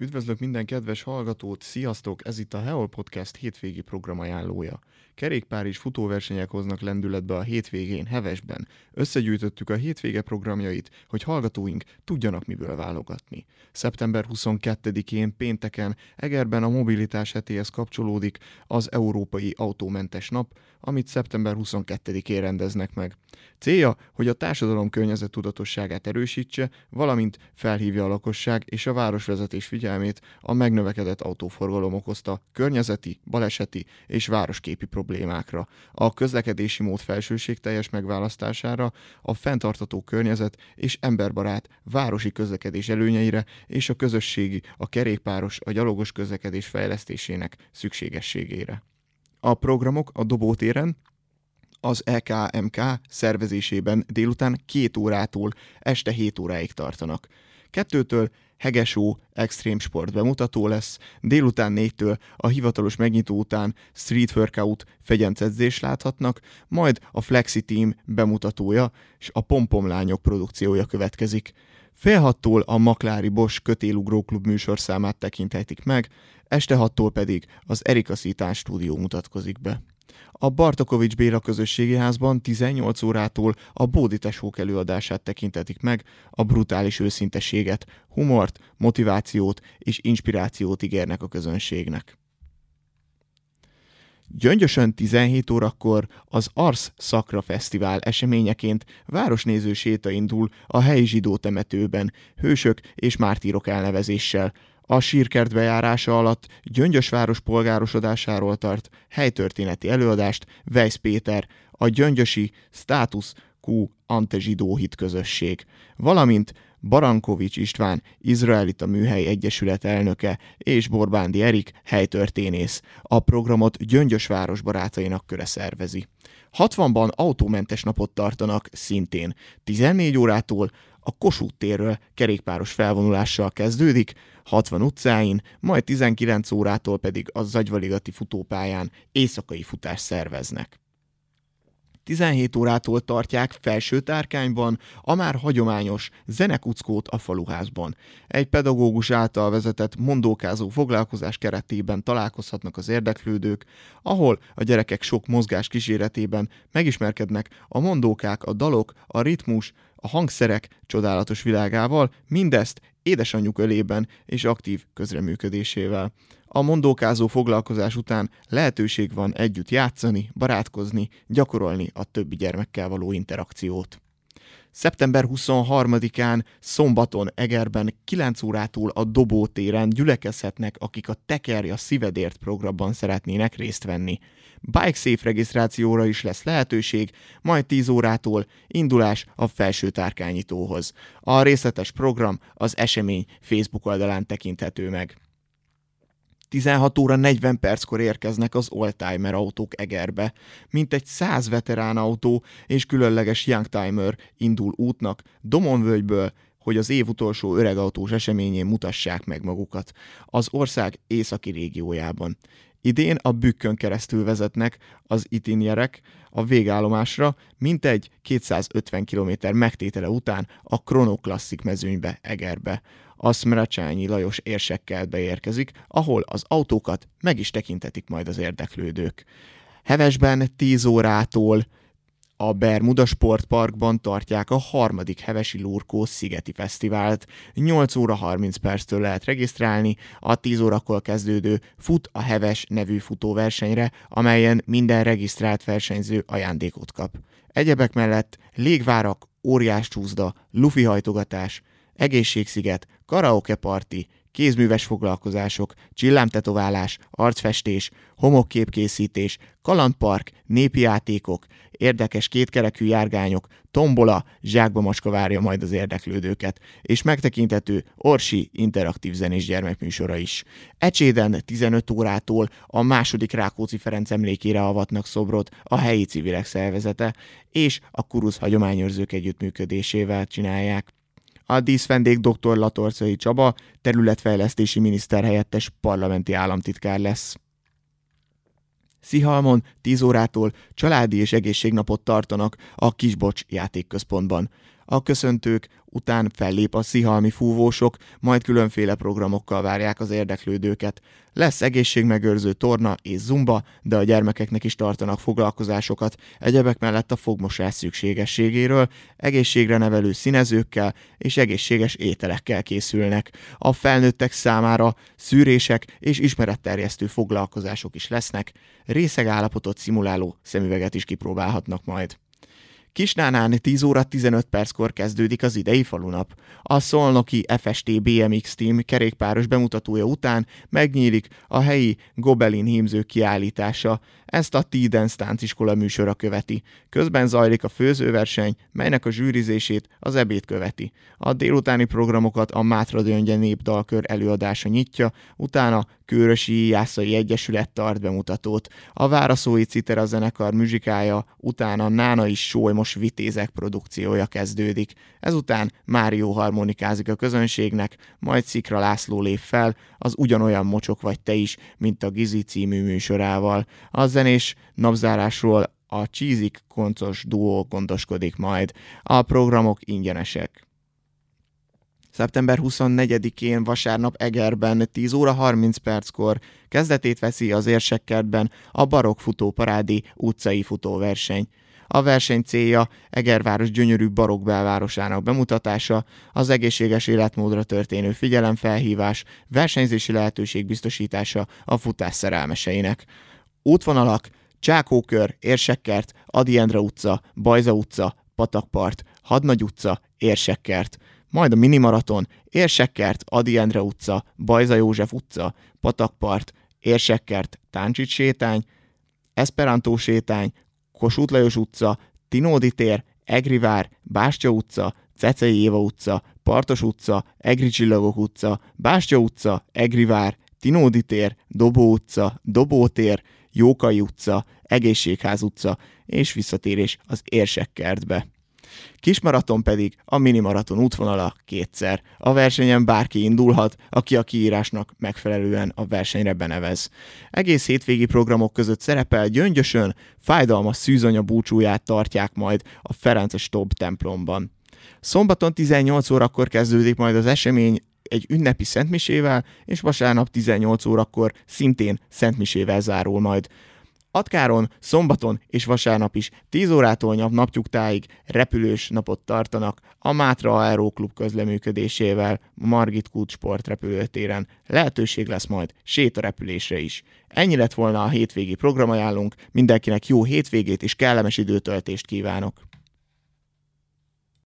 Üdvözlök minden kedves hallgatót, sziasztok! Ez itt a Heol Podcast hétvégi programajánlója. Kerékpár és futóversenyek hoznak lendületbe a hétvégén, Hevesben. Összegyűjtöttük a hétvége programjait, hogy hallgatóink tudjanak miből válogatni. Szeptember 22-én pénteken Egerben a mobilitás hetéhez kapcsolódik az Európai Autómentes Nap, amit szeptember 22-én rendeznek meg. Célja, hogy a társadalom környezet tudatosságát erősítse, valamint felhívja a lakosság és a városvezetés figyelmét a megnövekedett autóforgalom okozta környezeti, baleseti és városképi problémákra, a közlekedési mód teljes megválasztására, a fenntartató környezet és emberbarát városi közlekedés előnyeire és a közösségi, a kerékpáros, a gyalogos közlekedés fejlesztésének szükségességére. A programok a Dobótéren, az EKMK szervezésében délután két órától este 7 óráig tartanak. Kettőtől Hegesó extrém sport bemutató lesz, délután négytől a hivatalos megnyitó után street workout fegyencedzés láthatnak, majd a Flexi Team bemutatója és a Pompomlányok produkciója következik. Fél hattól a Maklári Bosch kötélugró klub műsorszámát tekinthetik meg, este hattól pedig az Erika Szítán stúdió mutatkozik be. A Bartokovics Béla közösségi házban 18 órától a Bódi előadását tekintetik meg, a brutális őszinteséget, humort, motivációt és inspirációt ígérnek a közönségnek. Gyöngyösön 17 órakor az Ars Szakra Fesztivál eseményeként városnéző séta indul a helyi zsidó temetőben, hősök és mártírok elnevezéssel, a sírkert bejárása alatt Gyöngyösváros polgárosodásáról tart helytörténeti előadást Weiss Péter, a Gyöngyösi Status Q Antezsidó hit közösség, valamint Barankovics István, Izraelita Műhely Egyesület elnöke és Borbándi Erik helytörténész. A programot Gyöngyösváros barátainak köre szervezi. 60-ban autómentes napot tartanak szintén. 14 órától a Kossuth térről kerékpáros felvonulással kezdődik, 60 utcáin, majd 19 órától pedig a Zagyvaligati futópályán éjszakai futást szerveznek. 17 órától tartják felső tárkányban a már hagyományos zenekuckót a faluházban. Egy pedagógus által vezetett mondókázó foglalkozás keretében találkozhatnak az érdeklődők, ahol a gyerekek sok mozgás kíséretében megismerkednek a mondókák, a dalok, a ritmus, a hangszerek csodálatos világával, mindezt édesanyjuk ölében és aktív közreműködésével. A mondókázó foglalkozás után lehetőség van együtt játszani, barátkozni, gyakorolni a többi gyermekkel való interakciót. Szeptember 23-án szombaton Egerben 9 órától a Dobótéren gyülekezhetnek, akik a Tekerja Szívedért programban szeretnének részt venni. Bike Safe regisztrációra is lesz lehetőség, majd 10 órától indulás a felső tárkányítóhoz. A részletes program az esemény Facebook oldalán tekinthető meg. 16 óra 40 perckor érkeznek az oldtimer autók Egerbe. Mint egy száz veterán autó és különleges youngtimer indul útnak Domonvölgyből, hogy az év utolsó öregautós eseményén mutassák meg magukat az ország északi régiójában. Idén a bükkön keresztül vezetnek az itinjerek a végállomásra, mintegy 250 km megtétele után a Chrono Classic mezőnybe, Egerbe. A Smracsányi Lajos érsekkel beérkezik, ahol az autókat meg is tekintetik majd az érdeklődők. Hevesben 10 órától a Bermuda Sportparkban tartják a harmadik Hevesi Lurkó Szigeti Fesztivált. 8 óra 30 perctől lehet regisztrálni a 10 órakor kezdődő Fut a Heves nevű futóversenyre, amelyen minden regisztrált versenyző ajándékot kap. Egyebek mellett légvárak, óriás csúszda, lufi hajtogatás, egészségsziget, karaoke parti, kézműves foglalkozások, csillámtetoválás, arcfestés, homokképkészítés, kalandpark, népi játékok, érdekes kétkerekű járgányok, tombola, zsákba macska várja majd az érdeklődőket, és megtekintető Orsi interaktív zenés gyermekműsora is. Ecséden 15 órától a második Rákóczi Ferenc emlékére avatnak szobrot a helyi civilek szervezete, és a Kurusz hagyományőrzők együttműködésével csinálják. A díszvendég dr. Latorcai Csaba, területfejlesztési miniszter helyettes parlamenti államtitkár lesz. Szihalmon 10 órától családi és egészségnapot tartanak a Kisbocs játékközpontban. A köszöntők után fellép a szihalmi fúvósok, majd különféle programokkal várják az érdeklődőket. Lesz egészségmegőrző torna és zumba, de a gyermekeknek is tartanak foglalkozásokat, egyebek mellett a fogmosás szükségességéről, egészségre nevelő színezőkkel és egészséges ételekkel készülnek. A felnőttek számára szűrések és ismeretterjesztő foglalkozások is lesznek, részegállapotot szimuláló szemüveget is kipróbálhatnak majd. Kisnánán 10 óra 15 perckor kezdődik az idei falunap. A Szolnoki FST BMX Team kerékpáros bemutatója után megnyílik a helyi Gobelin hímző kiállítása. Ezt a Tiden tánciskola műsora követi. Közben zajlik a főzőverseny, melynek a zsűrizését az ebéd követi. A délutáni programokat a Mátra Döngye népdalkör előadása nyitja, utána Kőrösi Jászai Egyesület tart bemutatót. A Váraszói Citera zenekar muzsikája, utána Nána is Sólymos Vitézek produkciója kezdődik. Ezután Mário harmonikázik a közönségnek, majd Szikra László lép fel, az ugyanolyan mocsok vagy te is, mint a Gizi című műsorával. A zenés napzárásról a Csízik koncos duó gondoskodik majd. A programok ingyenesek. Szeptember 24-én vasárnap Egerben 10 óra 30 perckor kezdetét veszi az érsekkertben a barokk futóparádi utcai futóverseny. A verseny célja Egerváros gyönyörű barokk belvárosának bemutatása, az egészséges életmódra történő figyelemfelhívás, versenyzési lehetőség biztosítása a futás szerelmeseinek. Útvonalak Csákókör, Érsekkert, Adi Endre utca, Bajza utca, Patakpart, Hadnagy utca, Érsekkert – majd a minimaraton, Érsekkert, Adi Endre utca, Bajza József utca, Patakpart, Érsekkert, Táncsics sétány, Esperantó sétány, Kossuth Lajos utca, Tinódi tér, Egrivár, Bástya utca, Cecei Éva utca, Partos utca, Egri Csillagok utca, Bástya utca, Egrivár, Tinódi tér, Dobó utca, Dobó tér, Jókai utca, Egészségház utca, és visszatérés az Érsekkertbe. Kismaraton pedig a minimaraton útvonala kétszer. A versenyen bárki indulhat, aki a kiírásnak megfelelően a versenyre benevez. Egész hétvégi programok között szerepel gyöngyösön, fájdalmas szűzanya búcsúját tartják majd a Ferences Tobb templomban. Szombaton 18 órakor kezdődik majd az esemény egy ünnepi szentmisével, és vasárnap 18 órakor szintén szentmisével zárul majd. Atkáron, szombaton és vasárnap is 10 órától nap naptyugtáig repülős napot tartanak a Mátra Aeroklub közleműködésével Margit Kult sportrepülőtéren. Lehetőség lesz majd sétarepülésre is. Ennyi lett volna a hétvégi programajánlunk, mindenkinek jó hétvégét és kellemes időtöltést kívánok!